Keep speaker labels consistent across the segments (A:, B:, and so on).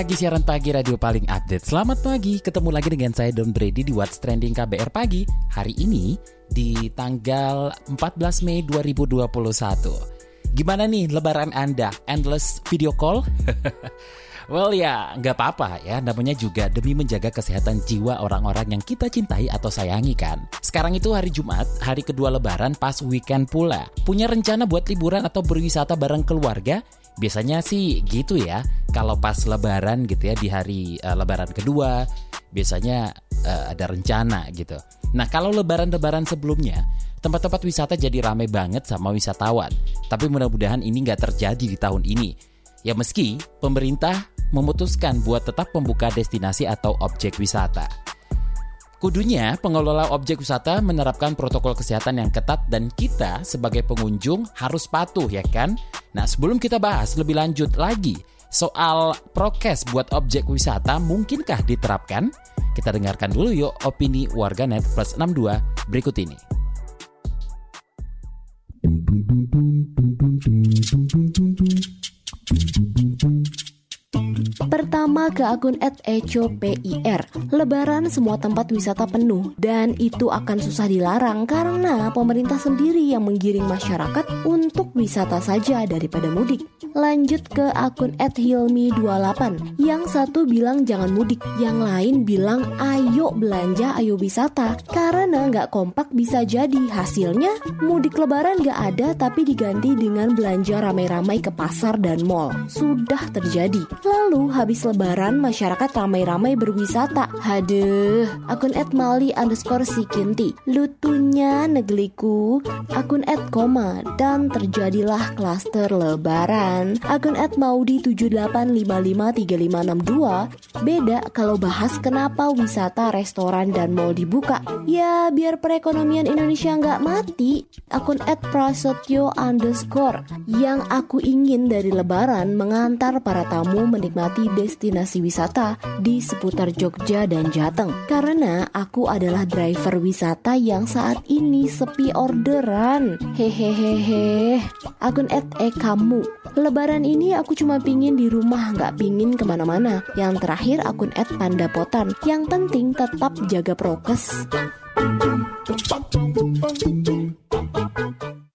A: Pagi, siaran pagi radio paling update. Selamat pagi, ketemu lagi dengan saya Don Brady di What's Trending KBR Pagi. Hari ini di tanggal 14 Mei 2021. Gimana nih lebaran Anda? Endless video call? well ya, nggak apa-apa ya. Namanya juga demi menjaga kesehatan jiwa orang-orang yang kita cintai atau sayangi kan. Sekarang itu hari Jumat, hari kedua lebaran pas weekend pula. Punya rencana buat liburan atau berwisata bareng keluarga? Biasanya sih gitu ya. Kalau pas lebaran gitu ya di hari uh, lebaran kedua, biasanya uh, ada rencana gitu. Nah, kalau lebaran-lebaran sebelumnya, tempat-tempat wisata jadi ramai banget sama wisatawan. Tapi mudah-mudahan ini nggak terjadi di tahun ini. Ya meski pemerintah memutuskan buat tetap membuka destinasi atau objek wisata. Kudunya pengelola objek wisata menerapkan protokol kesehatan yang ketat dan kita sebagai pengunjung harus patuh ya kan? Nah sebelum kita bahas lebih lanjut lagi soal prokes buat objek wisata mungkinkah diterapkan? Kita dengarkan dulu yuk opini warganet plus 62 berikut ini.
B: Ke akun @ecopir. Lebaran semua tempat wisata penuh dan itu akan susah dilarang karena pemerintah sendiri yang menggiring masyarakat untuk wisata saja daripada mudik. Lanjut ke akun @hilmi28. Yang satu bilang jangan mudik, yang lain bilang ayo belanja, ayo wisata. Karena nggak kompak bisa jadi hasilnya mudik lebaran nggak ada tapi diganti dengan belanja ramai-ramai ke pasar dan mall. Sudah terjadi. Lalu habis lebaran masyarakat ramai-ramai berwisata. Haduh, akun @mali underscore sikinti. Lutunya negliku, akun @koma dan terjadilah klaster lebaran. Akun @maudi78553562. Beda kalau bahas kenapa wisata restoran dan mall dibuka. Ya biar perekonomian Indonesia nggak mati. Akun @prasetyo underscore. Yang aku ingin dari lebaran mengantar para tamu menikmati destinasi wisata di seputar Jogja dan Jateng. Karena aku adalah driver wisata yang saat ini sepi orderan. Hehehehe. Akun @ekamu. Lebaran ini aku cuma pingin di rumah, nggak pingin ke mana-mana. Yang terakhir akun @pandapotan. Yang penting tetap jaga prokes.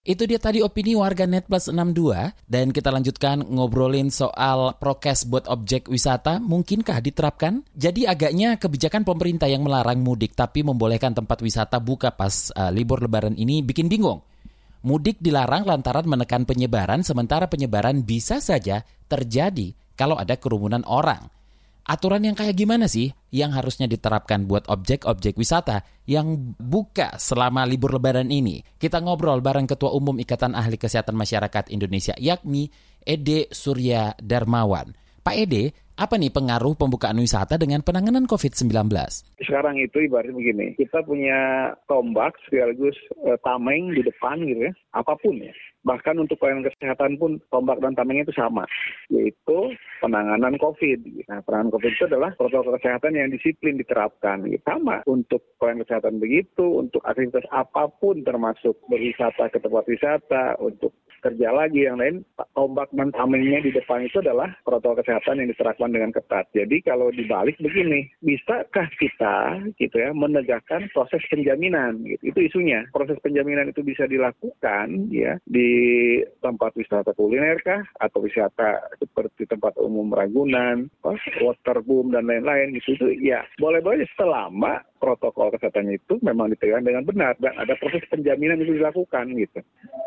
A: Itu dia tadi opini warga Net Plus 62 dan kita lanjutkan ngobrolin soal prokes buat objek wisata mungkinkah diterapkan? Jadi agaknya kebijakan pemerintah yang melarang mudik tapi membolehkan tempat wisata buka pas uh, libur lebaran ini bikin bingung. Mudik dilarang lantaran menekan penyebaran sementara penyebaran bisa saja terjadi kalau ada kerumunan orang. Aturan yang kayak gimana sih yang harusnya diterapkan buat objek-objek wisata yang buka selama libur lebaran ini? Kita ngobrol bareng Ketua Umum Ikatan Ahli Kesehatan Masyarakat Indonesia yakni Ede Surya Darmawan. Pak Ede, apa nih pengaruh pembukaan wisata dengan penanganan COVID-19?
C: Sekarang itu ibaratnya begini, kita punya tombak sekaligus e, tameng di depan gitu ya, apa pun ya. Bahkan untuk pelayanan kesehatan pun tombak dan tamengnya itu sama, yaitu penanganan COVID. Nah, penanganan COVID itu adalah protokol kesehatan yang disiplin diterapkan. Gitu. Sama untuk pelayanan kesehatan begitu, untuk aktivitas apa pun termasuk berwisata ke tempat wisata, untuk kerja lagi yang lain, tombak dan tamengnya di depan itu adalah protokol kesehatan yang diterapkan dengan ketat. Jadi kalau dibalik begini, bisakah kita gitu ya menegakkan proses penjaminan? Gitu. Itu isunya. Proses penjaminan itu bisa dilakukan ya di tempat wisata kuliner kah atau wisata seperti tempat umum Ragunan, waterboom dan lain-lain gitu itu ya boleh-boleh selama protokol kesehatannya itu memang ditegakkan dengan benar dan ada proses penjaminan itu dilakukan gitu.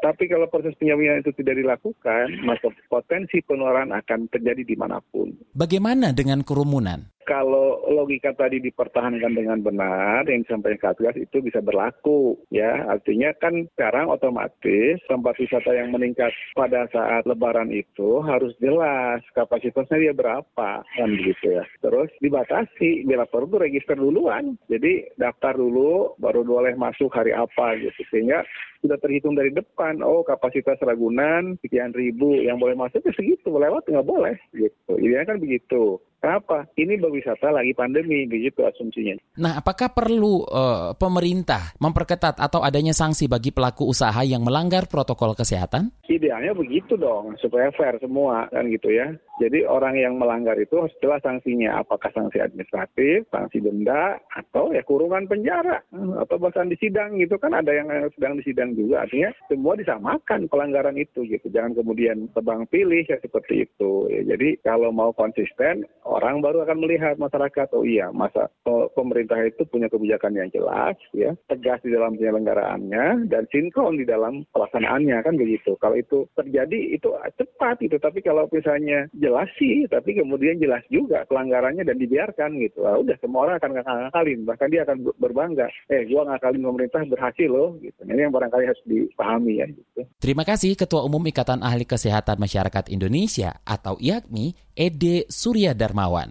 C: Tapi kalau proses penjaminan itu tidak dilakukan, maka potensi penularan akan terjadi di mana pun.
A: Bagaimana dengan kerumunan?
C: kalau logika tadi dipertahankan dengan benar yang disampaikan Satgas itu bisa berlaku ya. Artinya kan sekarang otomatis tempat wisata yang meningkat pada saat lebaran itu harus jelas kapasitasnya dia berapa kan gitu ya. Terus dibatasi bila perlu register duluan. Jadi daftar dulu baru boleh masuk hari apa gitu. Sehingga sudah terhitung dari depan, oh kapasitas Ragunan sekian ribu, yang boleh masuk ya segitu, lewat nggak boleh gitu. Idealnya kan begitu. Kenapa? Ini berwisata lagi pandemi, begitu asumsinya.
A: Nah, apakah perlu uh, pemerintah memperketat atau adanya sanksi bagi pelaku usaha yang melanggar protokol kesehatan?
C: Idealnya begitu dong, supaya fair semua kan gitu ya. Jadi orang yang melanggar itu harus jelas sanksinya, apakah sanksi administratif, sanksi denda, atau ya kurungan penjara, atau bahkan di sidang gitu kan ada yang sedang di sidang juga. Artinya semua disamakan pelanggaran itu gitu. Jangan kemudian tebang pilih ya seperti itu. Ya, jadi kalau mau konsisten, orang baru akan melihat masyarakat, oh iya, masa pemerintah itu punya kebijakan yang jelas, ya, tegas di dalam penyelenggaraannya, dan sinkron di dalam pelaksanaannya kan begitu. Kalau itu terjadi itu cepat gitu, tapi kalau misalnya jelas sih, tapi kemudian jelas juga pelanggarannya dan dibiarkan gitu. Nah, udah semua orang akan ngakalin, bahkan dia akan berbangga. Eh, gua ngakalin pemerintah berhasil loh. Gitu. Ini yang barangkali harus dipahami ya. Gitu.
A: Terima kasih Ketua Umum Ikatan Ahli Kesehatan Masyarakat Indonesia atau IAKMI, Ede Surya Darmawan.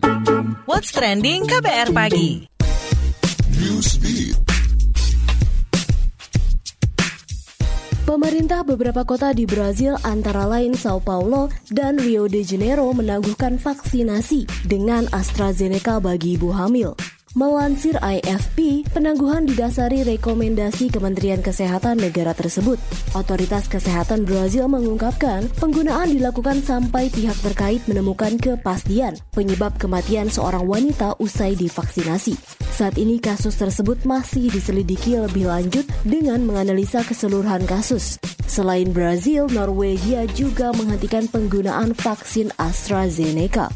D: What's trending KBR pagi?
B: Pemerintah beberapa kota di Brazil antara lain Sao Paulo dan Rio de Janeiro menangguhkan vaksinasi dengan AstraZeneca bagi ibu hamil. Melansir AFP, penangguhan didasari rekomendasi Kementerian Kesehatan negara tersebut. Otoritas Kesehatan Brazil mengungkapkan penggunaan dilakukan sampai pihak terkait menemukan kepastian penyebab kematian seorang wanita usai divaksinasi. Saat ini kasus tersebut masih diselidiki lebih lanjut dengan menganalisa keseluruhan kasus. Selain Brazil, Norwegia juga menghentikan penggunaan vaksin AstraZeneca.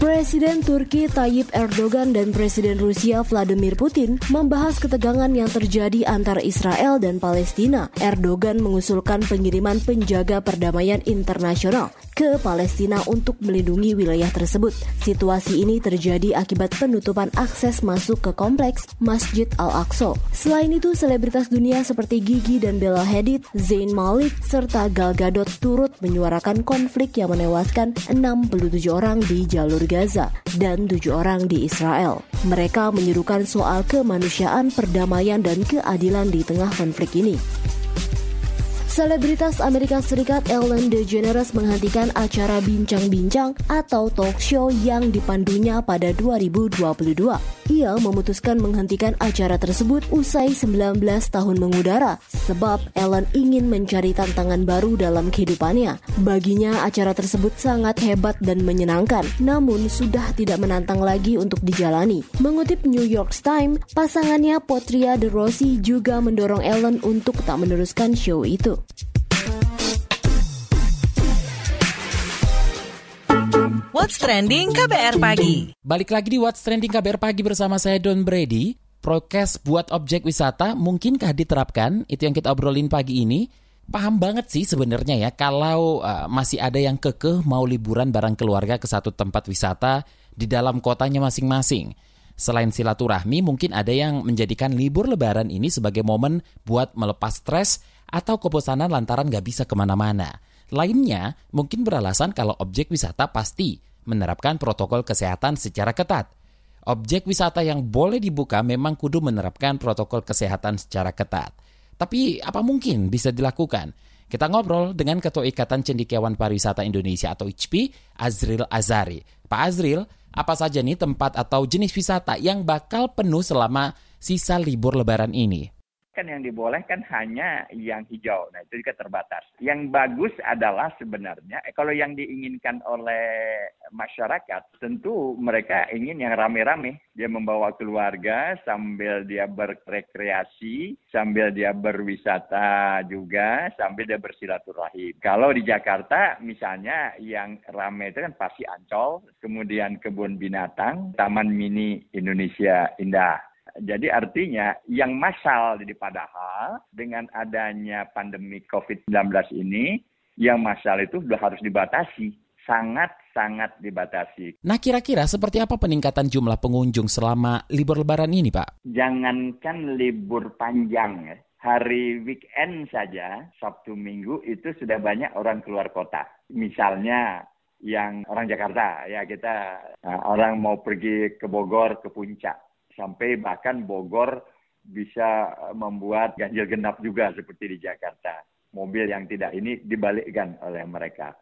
B: Presiden Turki Tayyip Erdogan dan Presiden Rusia Vladimir Putin membahas ketegangan yang terjadi antara Israel dan Palestina. Erdogan mengusulkan pengiriman penjaga perdamaian internasional ke Palestina untuk melindungi wilayah tersebut. Situasi ini terjadi akibat penutupan akses masuk ke kompleks Masjid Al-Aqsa. Selain itu, selebritas dunia seperti Gigi dan Bella Hadid, Zayn Malik, serta Gal Gadot turut menyuarakan konflik yang menewaskan 67 orang di jalur Gaza dan tujuh orang di Israel. Mereka menyerukan soal kemanusiaan, perdamaian, dan keadilan di tengah konflik ini. Selebritas Amerika Serikat Ellen DeGeneres menghentikan acara bincang-bincang atau talk show yang dipandunya pada 2022. Ia memutuskan menghentikan acara tersebut usai 19 tahun mengudara sebab Ellen ingin mencari tantangan baru dalam kehidupannya. Baginya acara tersebut sangat hebat dan menyenangkan, namun sudah tidak menantang lagi untuk dijalani. Mengutip New York Times, pasangannya Potria De Rossi juga mendorong Ellen untuk tak meneruskan show itu.
D: What's trending KBR pagi?
A: Balik lagi di What's Trending KBR Pagi bersama saya Don Brady. Prokes buat objek wisata mungkinkah diterapkan? Itu yang kita obrolin pagi ini. Paham banget sih sebenarnya ya kalau uh, masih ada yang kekeh mau liburan bareng keluarga ke satu tempat wisata di dalam kotanya masing-masing. Selain silaturahmi, mungkin ada yang menjadikan libur lebaran ini sebagai momen buat melepas stres atau kebosanan lantaran gak bisa ke mana-mana. Lainnya mungkin beralasan kalau objek wisata pasti menerapkan protokol kesehatan secara ketat. Objek wisata yang boleh dibuka memang kudu menerapkan protokol kesehatan secara ketat. Tapi apa mungkin bisa dilakukan? Kita ngobrol dengan Ketua Ikatan Cendikiawan Pariwisata Indonesia atau ICP, Azril Azari. Pak Azril, apa saja nih tempat atau jenis wisata yang bakal penuh selama sisa libur lebaran ini?
E: Kan yang dibolehkan hanya yang hijau. Nah, itu juga terbatas. Yang bagus adalah sebenarnya eh, kalau yang diinginkan oleh masyarakat, tentu mereka ingin yang rame-rame. Dia membawa keluarga sambil dia berrekreasi, sambil dia berwisata juga, sambil dia bersilaturahim. Kalau di Jakarta misalnya yang rame itu kan pasti Ancol, kemudian kebun binatang, Taman Mini Indonesia Indah. Jadi artinya yang massal jadi padahal dengan adanya pandemi COVID-19 ini yang massal itu sudah harus dibatasi sangat-sangat dibatasi.
A: Nah, kira-kira seperti apa peningkatan jumlah pengunjung selama libur lebaran ini, Pak?
E: Jangankan libur panjang ya. Hari weekend saja, Sabtu Minggu itu sudah banyak orang keluar kota. Misalnya yang orang Jakarta, ya kita nah, orang mau pergi ke Bogor, ke puncak. Sampai bahkan Bogor bisa membuat ganjil genap juga seperti di Jakarta. Mobil yang tidak ini dibalikkan oleh mereka.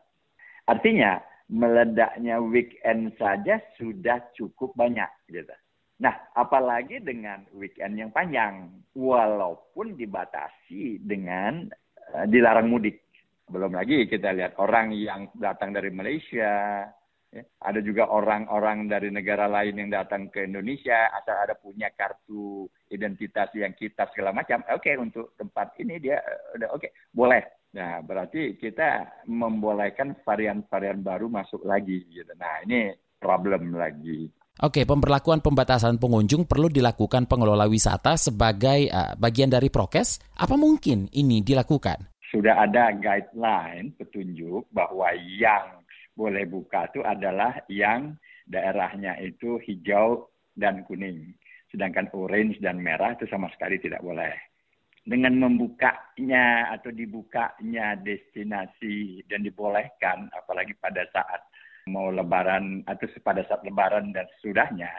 E: Artinya meledaknya weekend saja sudah cukup banyak gitu. Nah, apalagi dengan weekend yang panjang, walaupun dibatasi dengan uh, dilarang mudik. Belum lagi kita lihat orang yang datang dari Malaysia. Ada juga orang-orang dari negara lain yang datang ke Indonesia, asal ada punya kartu identitas yang kita segala macam. Oke, okay, untuk tempat ini dia eh, udah oke, okay, boleh. Nah, berarti kita membolehkan varian-varian baru masuk lagi. Gitu. Nah, ini problem lagi.
A: Oke, pemberlakuan pembatasan pengunjung perlu dilakukan pengelola wisata sebagai uh, bagian dari prokes. Apa mungkin ini dilakukan?
E: Sudah ada guideline petunjuk bahwa yang boleh buka itu adalah yang daerahnya itu hijau dan kuning. Sedangkan orange dan merah itu sama sekali tidak boleh. Dengan membukanya atau dibukanya destinasi dan dibolehkan, apalagi pada saat mau lebaran atau pada saat lebaran dan sesudahnya.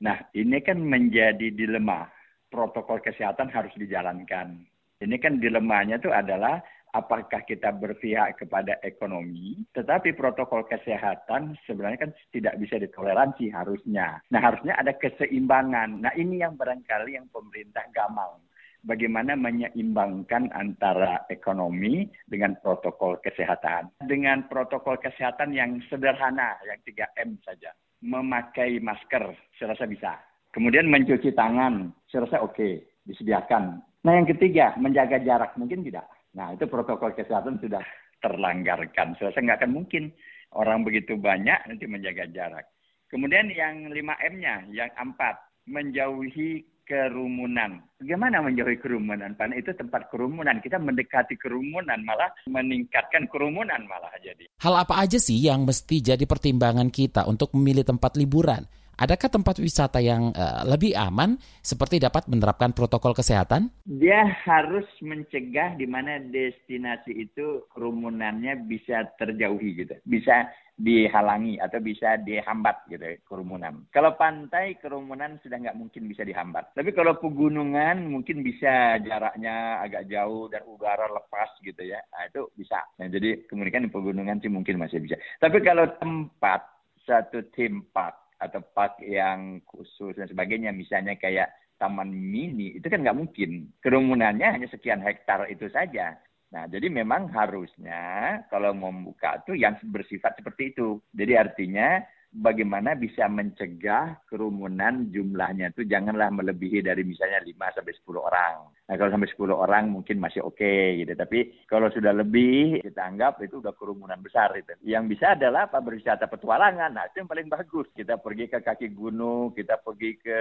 E: Nah, ini kan menjadi dilema. Protokol kesehatan harus dijalankan. Ini kan dilemanya itu adalah apakah kita berpihak kepada ekonomi, tetapi protokol kesehatan sebenarnya kan tidak bisa ditoleransi harusnya. Nah, harusnya ada keseimbangan. Nah, ini yang barangkali yang pemerintah gamal bagaimana menyeimbangkan antara ekonomi dengan protokol kesehatan. Dengan protokol kesehatan yang sederhana, yang 3M saja. Memakai masker, saya rasa bisa. Kemudian mencuci tangan, saya rasa oke, okay, disediakan. Nah yang ketiga, menjaga jarak, mungkin tidak. Nah itu protokol kesehatan sudah terlanggarkan. Rasa nggak akan mungkin orang begitu banyak nanti menjaga jarak. Kemudian yang 5M-nya, yang empat, menjauhi kerumunan. Bagaimana menjauhi kerumunan? Karena itu tempat kerumunan. Kita mendekati kerumunan malah meningkatkan kerumunan malah jadi.
A: Hal apa aja sih yang mesti jadi pertimbangan kita untuk memilih tempat liburan? Adakah tempat wisata yang uh, lebih aman seperti dapat menerapkan protokol kesehatan?
E: Dia harus mencegah di mana destinasi itu kerumunannya bisa terjauhi gitu. Bisa dihalangi atau bisa dihambat gitu kerumunan. Kalau pantai kerumunan sudah nggak mungkin bisa dihambat. Tapi kalau pegunungan mungkin bisa jaraknya agak jauh dan udara lepas gitu ya. Nah, itu bisa. Nah, jadi kemudian di pegunungan sih mungkin masih bisa. Tapi kalau tempat satu theme park atau park yang khusus dan sebagainya misalnya kayak taman mini itu kan nggak mungkin kerumunannya hanya sekian hektar itu saja Nah, jadi memang harusnya kalau mau membuka itu yang bersifat seperti itu. Jadi artinya bagaimana bisa mencegah kerumunan jumlahnya itu janganlah melebihi dari misalnya 5 sampai 10 orang. Nah, kalau sampai 10 orang mungkin masih oke okay, gitu. Tapi kalau sudah lebih kita anggap itu udah kerumunan besar itu. Yang bisa adalah apa berwisata petualangan. Nah, itu yang paling bagus. Kita pergi ke kaki gunung, kita pergi ke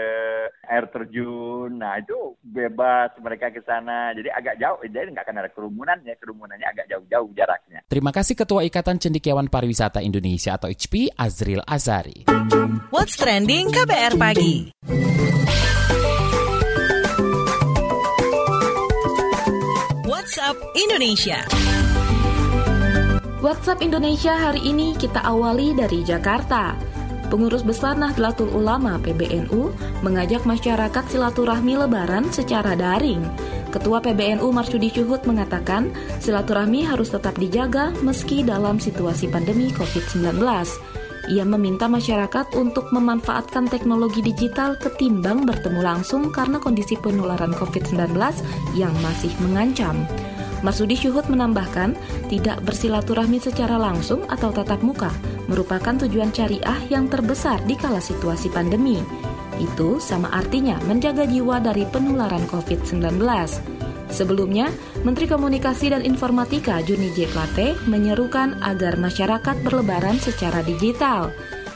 E: air terjun. Nah, itu bebas mereka ke sana. Jadi agak jauh, jadi nggak akan ada kerumunan ya. Kerumunannya agak jauh-jauh jaraknya.
A: Terima kasih Ketua Ikatan Cendikiawan Pariwisata Indonesia atau ICPI, Azril Az Azari.
D: What's Trending KBR Pagi WhatsApp Indonesia
F: WhatsApp Indonesia hari ini kita awali dari Jakarta. Pengurus Besar Nahdlatul Ulama PBNU mengajak masyarakat silaturahmi lebaran secara daring. Ketua PBNU Marsudi Syuhud mengatakan silaturahmi harus tetap dijaga meski dalam situasi pandemi COVID-19. Ia meminta masyarakat untuk memanfaatkan teknologi digital ketimbang bertemu langsung karena kondisi penularan COVID-19 yang masih mengancam. Masudi Syuhud menambahkan, tidak bersilaturahmi secara langsung atau tatap muka merupakan tujuan syariah yang terbesar di kala situasi pandemi. Itu sama artinya menjaga jiwa dari penularan COVID-19. Sebelumnya, Menteri Komunikasi dan Informatika Juni J. Plate menyerukan agar masyarakat berlebaran secara digital.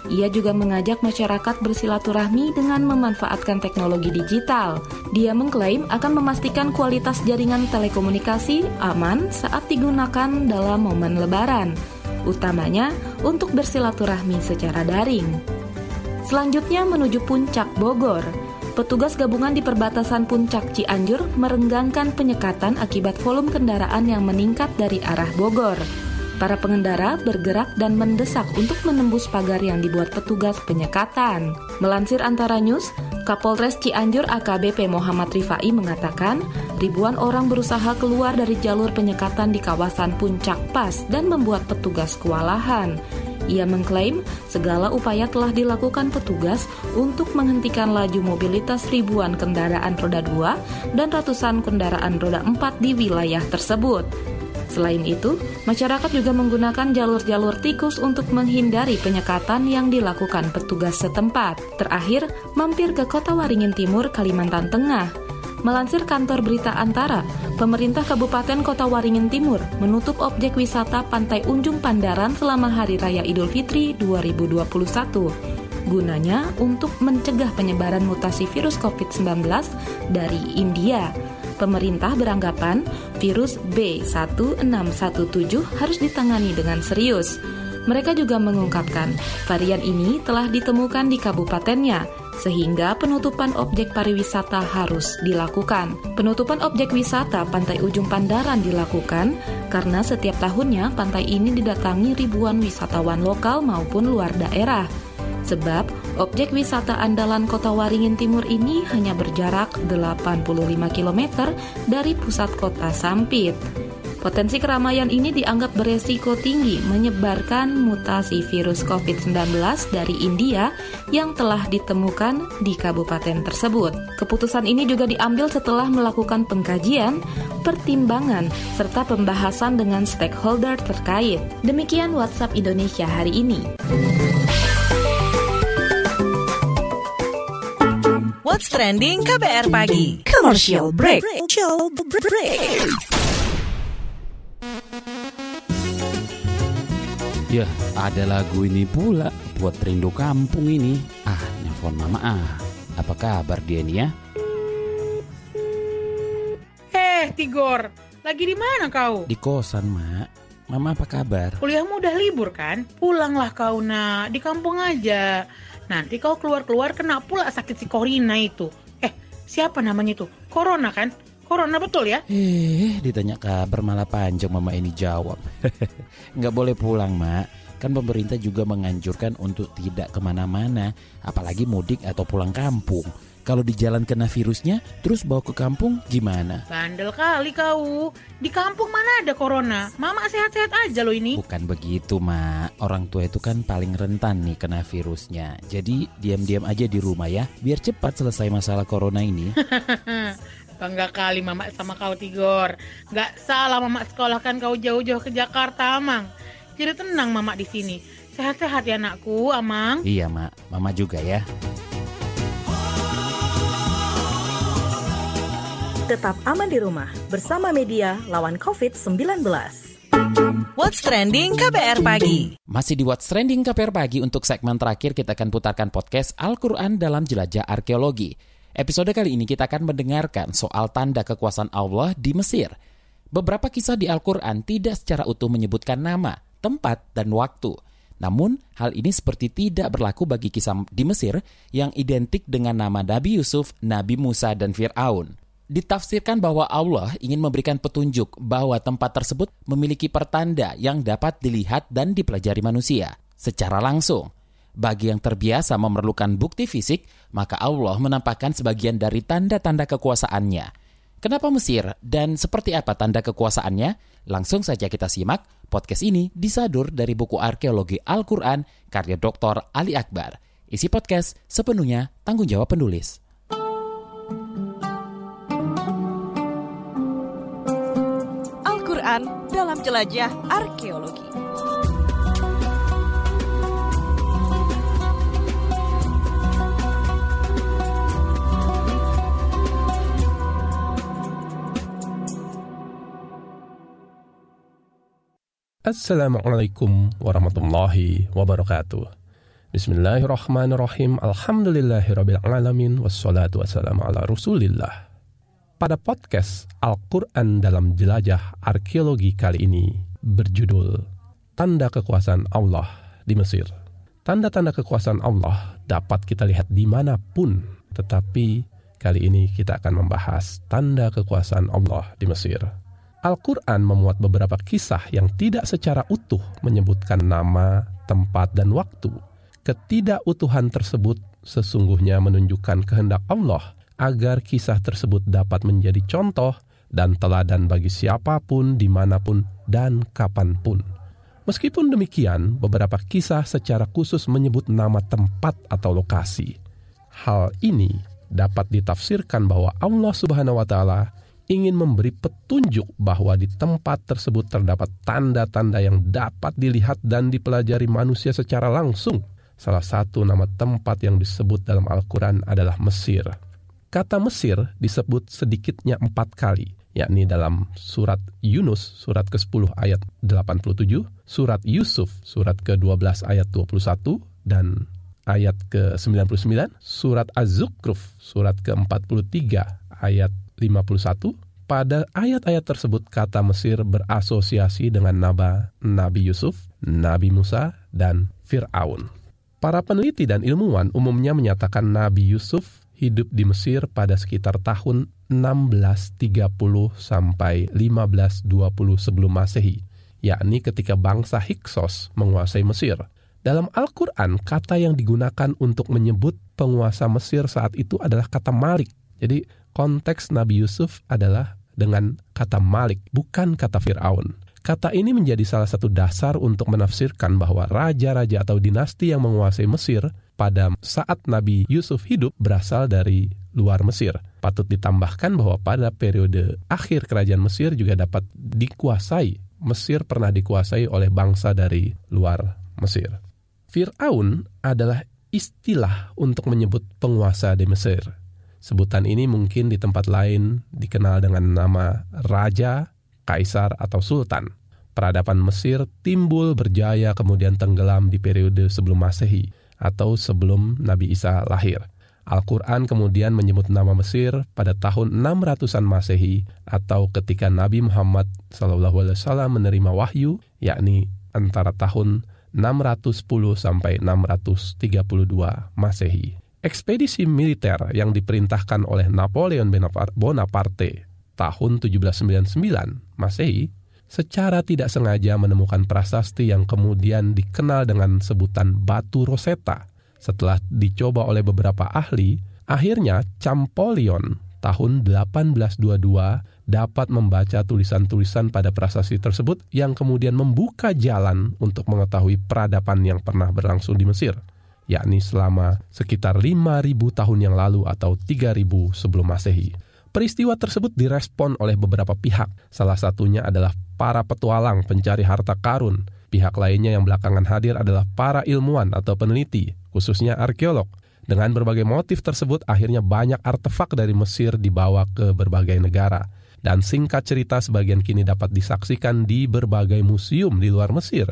F: Ia juga mengajak masyarakat bersilaturahmi dengan memanfaatkan teknologi digital. Dia mengklaim akan memastikan kualitas jaringan telekomunikasi aman saat digunakan dalam momen lebaran. Utamanya untuk bersilaturahmi secara daring. Selanjutnya menuju Puncak Bogor. Petugas gabungan di perbatasan Puncak Cianjur merenggangkan penyekatan akibat volume kendaraan yang meningkat dari arah Bogor. Para pengendara bergerak dan mendesak untuk menembus pagar yang dibuat petugas penyekatan. Melansir Antara News, Kapolres Cianjur AKBP Muhammad Rifai mengatakan, ribuan orang berusaha keluar dari jalur penyekatan di kawasan Puncak Pas dan membuat petugas kewalahan. Ia mengklaim segala upaya telah dilakukan petugas untuk menghentikan laju mobilitas ribuan kendaraan roda 2 dan ratusan kendaraan roda 4 di wilayah tersebut. Selain itu, masyarakat juga menggunakan jalur-jalur tikus untuk menghindari penyekatan yang dilakukan petugas setempat. Terakhir, mampir ke Kota Waringin Timur, Kalimantan Tengah. Melansir kantor berita Antara, pemerintah Kabupaten Kota Waringin Timur menutup objek wisata Pantai Unjung Pandaran selama Hari Raya Idul Fitri 2021 gunanya untuk mencegah penyebaran mutasi virus COVID-19 dari India pemerintah beranggapan virus B1617 harus ditangani dengan serius. Mereka juga mengungkapkan varian ini telah ditemukan di kabupatennya, sehingga penutupan objek pariwisata harus dilakukan. Penutupan objek wisata Pantai Ujung Pandaran dilakukan karena setiap tahunnya pantai ini didatangi ribuan wisatawan lokal maupun luar daerah. Sebab objek wisata andalan Kota Waringin Timur ini hanya berjarak 85 km dari pusat kota Sampit. Potensi keramaian ini dianggap beresiko tinggi menyebarkan mutasi virus COVID-19 dari India yang telah ditemukan di kabupaten tersebut. Keputusan ini juga diambil setelah melakukan pengkajian, pertimbangan, serta pembahasan dengan stakeholder terkait. Demikian WhatsApp Indonesia hari ini.
D: What's Trending KBR Pagi. Commercial break. Commercial break.
A: Ya, ada lagu ini pula buat rindu kampung ini. Ah, nelfon mama ah. Apa kabar dia nih ya?
G: Eh, Tigor, lagi di mana kau?
A: Di kosan, Mak. Mama apa kabar?
G: Kuliahmu udah libur kan? Pulanglah kau, nak. Di kampung aja. Nanti kau keluar-keluar kena pula sakit si Corina itu. Eh, siapa namanya itu? Corona kan? Corona betul ya?
A: Eh, ditanya kabar malah panjang mama ini jawab. Nggak boleh pulang, Mak. Kan pemerintah juga menganjurkan untuk tidak ke mana-mana, apalagi mudik atau pulang kampung. Kalau di jalan kena virusnya, terus bawa ke kampung gimana?
G: Bandel kali kau. Di kampung mana ada corona? Mama sehat-sehat aja loh ini.
A: Bukan begitu, Mak. Orang tua itu kan paling rentan nih kena virusnya. Jadi diam-diam aja di rumah ya, biar cepat selesai masalah corona ini.
G: Bangga kali Mama sama kau Tigor. Gak salah Mama sekolahkan kau jauh-jauh ke Jakarta, Amang. Jadi tenang Mama di sini. Sehat-sehat ya anakku, Amang.
A: Iya, Mak. Mama juga ya.
D: Tetap aman di rumah bersama media lawan COVID-19. What's Trending KBR Pagi.
A: Masih di What's Trending KPR Pagi untuk segmen terakhir kita akan putarkan podcast Al-Quran dalam jelajah arkeologi. Episode kali ini kita akan mendengarkan soal tanda kekuasaan Allah di Mesir. Beberapa kisah di Al-Quran tidak secara utuh menyebutkan nama, tempat, dan waktu. Namun, hal ini seperti tidak berlaku bagi kisah di Mesir yang identik dengan nama Nabi Yusuf, Nabi Musa, dan Fir'aun ditafsirkan bahwa Allah ingin memberikan petunjuk bahwa tempat tersebut memiliki pertanda yang dapat dilihat dan dipelajari manusia secara langsung. Bagi yang terbiasa memerlukan bukti fisik, maka Allah menampakkan sebagian dari tanda-tanda kekuasaannya. Kenapa Mesir dan seperti apa tanda kekuasaannya? Langsung saja kita simak podcast ini disadur dari buku arkeologi Al-Quran karya Dr. Ali Akbar. Isi podcast sepenuhnya tanggung jawab penulis.
D: Al-Quran dalam jelajah arkeologi.
H: Assalamualaikum warahmatullahi wabarakatuh. Bismillahirrahmanirrahim. Alhamdulillahirrabbilalamin. Wassalatu wassalamu ala rasulillah. Pada podcast Al-Quran dalam Jelajah Arkeologi kali ini berjudul Tanda Kekuasaan Allah di Mesir. Tanda-tanda kekuasaan Allah dapat kita lihat di mana pun, tetapi kali ini kita akan membahas tanda kekuasaan Allah di Mesir. Al-Quran memuat beberapa kisah yang tidak secara utuh menyebutkan nama, tempat, dan waktu. Ketidakutuhan tersebut sesungguhnya menunjukkan kehendak Allah agar kisah tersebut dapat menjadi contoh dan teladan bagi siapa pun, di mana pun, dan kapan pun. Meskipun demikian, beberapa kisah secara khusus menyebut nama tempat atau lokasi. Hal ini dapat ditafsirkan bahwa Allah Subhanahu wa taala ingin memberi petunjuk bahwa di tempat tersebut terdapat tanda-tanda yang dapat dilihat dan dipelajari manusia secara langsung. Salah satu nama tempat yang disebut dalam Al-Quran adalah Mesir. Kata Mesir disebut sedikitnya empat kali, yakni dalam surat Yunus surat ke-10 ayat 87, surat Yusuf surat ke-12 ayat 21 dan ayat ke-99, surat Az-Zukhruf surat ke-43 ayat 51. Pada ayat-ayat tersebut kata Mesir berasosiasi dengan nama Nabi Yusuf, Nabi Musa, dan Fir'aun. Para peneliti dan ilmuwan umumnya menyatakan Nabi Yusuf hidup di Mesir pada sekitar tahun 1630 sampai 1520 sebelum Masehi, yakni ketika bangsa Hyksos menguasai Mesir. Dalam Al-Quran, kata yang digunakan untuk menyebut penguasa Mesir saat itu adalah kata Malik. Jadi konteks Nabi Yusuf adalah dengan kata Malik, bukan kata Fir'aun. Kata ini menjadi salah satu dasar untuk menafsirkan bahwa raja-raja atau dinasti yang menguasai Mesir pada saat Nabi Yusuf hidup berasal dari luar Mesir. Patut ditambahkan bahwa pada periode akhir kerajaan Mesir juga dapat dikuasai. Mesir pernah dikuasai oleh bangsa dari luar Mesir. Fir'aun adalah istilah untuk menyebut penguasa di Mesir. Sebutan ini mungkin di tempat lain dikenal dengan nama raja, kaisar, atau sultan. Peradaban Mesir timbul berjaya kemudian tenggelam di periode sebelum Masehi atau sebelum Nabi Isa lahir. Al-Quran kemudian menyebut nama Mesir pada tahun 600-an Masehi atau ketika Nabi Muhammad SAW menerima wahyu, yakni antara tahun 610 sampai 632 Masehi. Ekspedisi militer yang diperintahkan oleh Napoleon Bonaparte tahun 1799 Masehi secara tidak sengaja menemukan prasasti yang kemudian dikenal dengan sebutan Batu Rosetta setelah dicoba oleh beberapa ahli, akhirnya Champollion tahun 1822 dapat membaca tulisan-tulisan pada prasasti tersebut yang kemudian membuka jalan untuk mengetahui peradaban yang pernah berlangsung di Mesir, yakni selama sekitar 5.000 tahun yang lalu atau 3.000 sebelum Masehi. Peristiwa tersebut direspon oleh beberapa pihak, salah satunya adalah para petualang pencari harta karun. Pihak lainnya yang belakangan hadir adalah para ilmuwan atau peneliti khususnya arkeolog. Dengan berbagai motif tersebut, akhirnya banyak artefak dari Mesir dibawa ke berbagai negara. Dan singkat cerita, sebagian kini dapat disaksikan di berbagai museum di luar Mesir.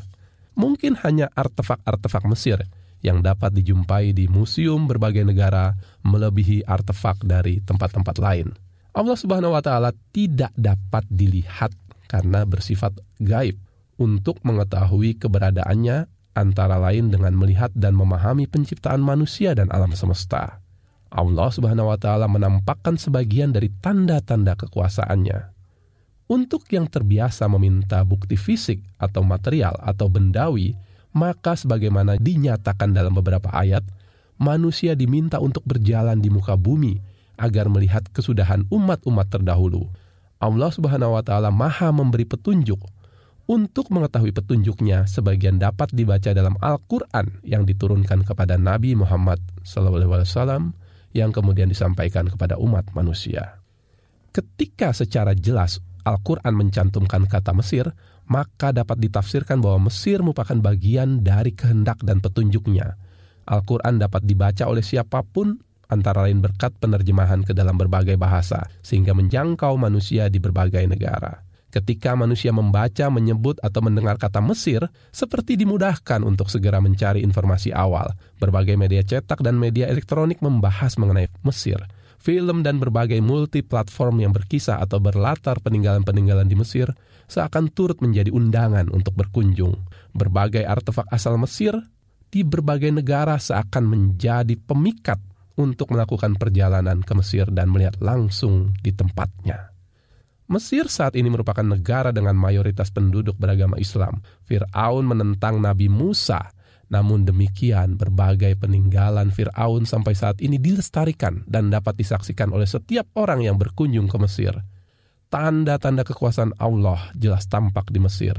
H: Mungkin hanya artefak-artefak Mesir yang dapat dijumpai di museum berbagai negara melebihi artefak dari tempat-tempat lain. Allah Subhanahu wa taala tidak dapat dilihat karena bersifat gaib. Untuk mengetahui keberadaannya, antara lain dengan melihat dan memahami penciptaan manusia dan alam semesta. Allah Subhanahu wa taala menampakkan sebagian dari tanda-tanda kekuasaannya. Untuk yang terbiasa meminta bukti fisik atau material atau bendawi, maka sebagaimana dinyatakan dalam beberapa ayat, manusia diminta untuk berjalan di muka bumi agar melihat kesudahan umat-umat terdahulu. Allah Subhanahu wa taala Maha memberi petunjuk untuk mengetahui petunjuknya, sebagian dapat dibaca dalam Al-Quran yang diturunkan kepada Nabi Muhammad SAW yang kemudian disampaikan kepada umat manusia. Ketika secara jelas Al-Quran mencantumkan kata Mesir, maka dapat ditafsirkan bahwa Mesir merupakan bagian dari kehendak dan petunjuknya. Al-Quran dapat dibaca oleh siapa pun antara lain berkat penerjemahan ke dalam berbagai bahasa, sehingga menjangkau manusia di berbagai negara. Ketika manusia membaca, menyebut, atau mendengar kata Mesir, seperti dimudahkan untuk segera mencari informasi awal. Berbagai media cetak dan media elektronik membahas mengenai Mesir. Film dan berbagai multi platform yang berkisah atau berlatar peninggalan-peninggalan di Mesir seakan turut menjadi undangan untuk berkunjung. Berbagai artefak asal Mesir di berbagai negara seakan menjadi pemikat untuk melakukan perjalanan ke Mesir dan melihat langsung di tempatnya. Mesir saat ini merupakan negara dengan mayoritas penduduk beragama Islam. Fir'aun menentang Nabi Musa, namun demikian berbagai peninggalan Fir'aun sampai saat ini dilestarikan dan dapat disaksikan oleh setiap orang yang berkunjung ke Mesir. Tanda-tanda kekuasaan Allah jelas tampak di Mesir.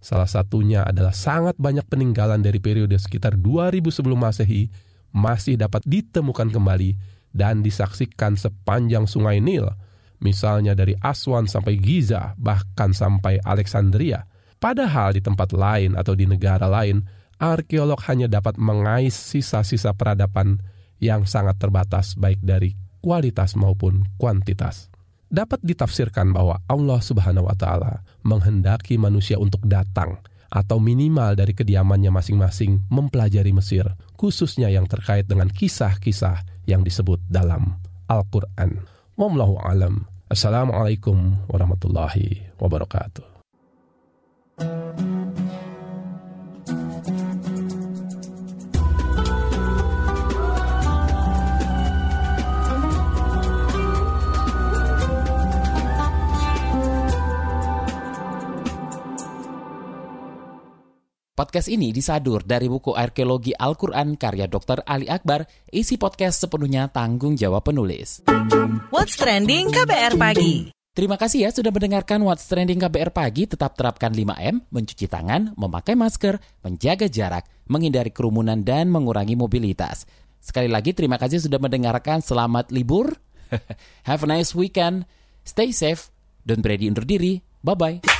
H: Salah satunya adalah sangat banyak peninggalan dari periode sekitar 2000 sebelum Masehi masih dapat ditemukan kembali dan disaksikan sepanjang sungai Nil, misalnya dari Aswan sampai Giza, bahkan sampai Alexandria. Padahal di tempat lain atau di negara lain, arkeolog hanya dapat mengais sisa-sisa peradaban yang sangat terbatas baik dari kualitas maupun kuantitas. Dapat ditafsirkan bahwa Allah Subhanahu wa taala menghendaki manusia untuk datang atau minimal dari kediamannya masing-masing mempelajari Mesir, khususnya yang terkait dengan kisah-kisah yang disebut dalam Al-Quran. Assalamualaikum warahmatullahi wabarakatuh.
A: Podcast ini disadur dari buku Arkeologi Al-Quran karya Dr. Ali Akbar, isi podcast sepenuhnya tanggung jawab penulis.
D: What's Trending KBR Pagi
A: Terima kasih ya sudah mendengarkan What's Trending KBR Pagi. Tetap terapkan 5M, mencuci tangan, memakai masker, menjaga jarak, menghindari kerumunan, dan mengurangi mobilitas. Sekali lagi terima kasih sudah mendengarkan. Selamat libur. Have a nice weekend. Stay safe. Don't ready undur diri. Bye-bye.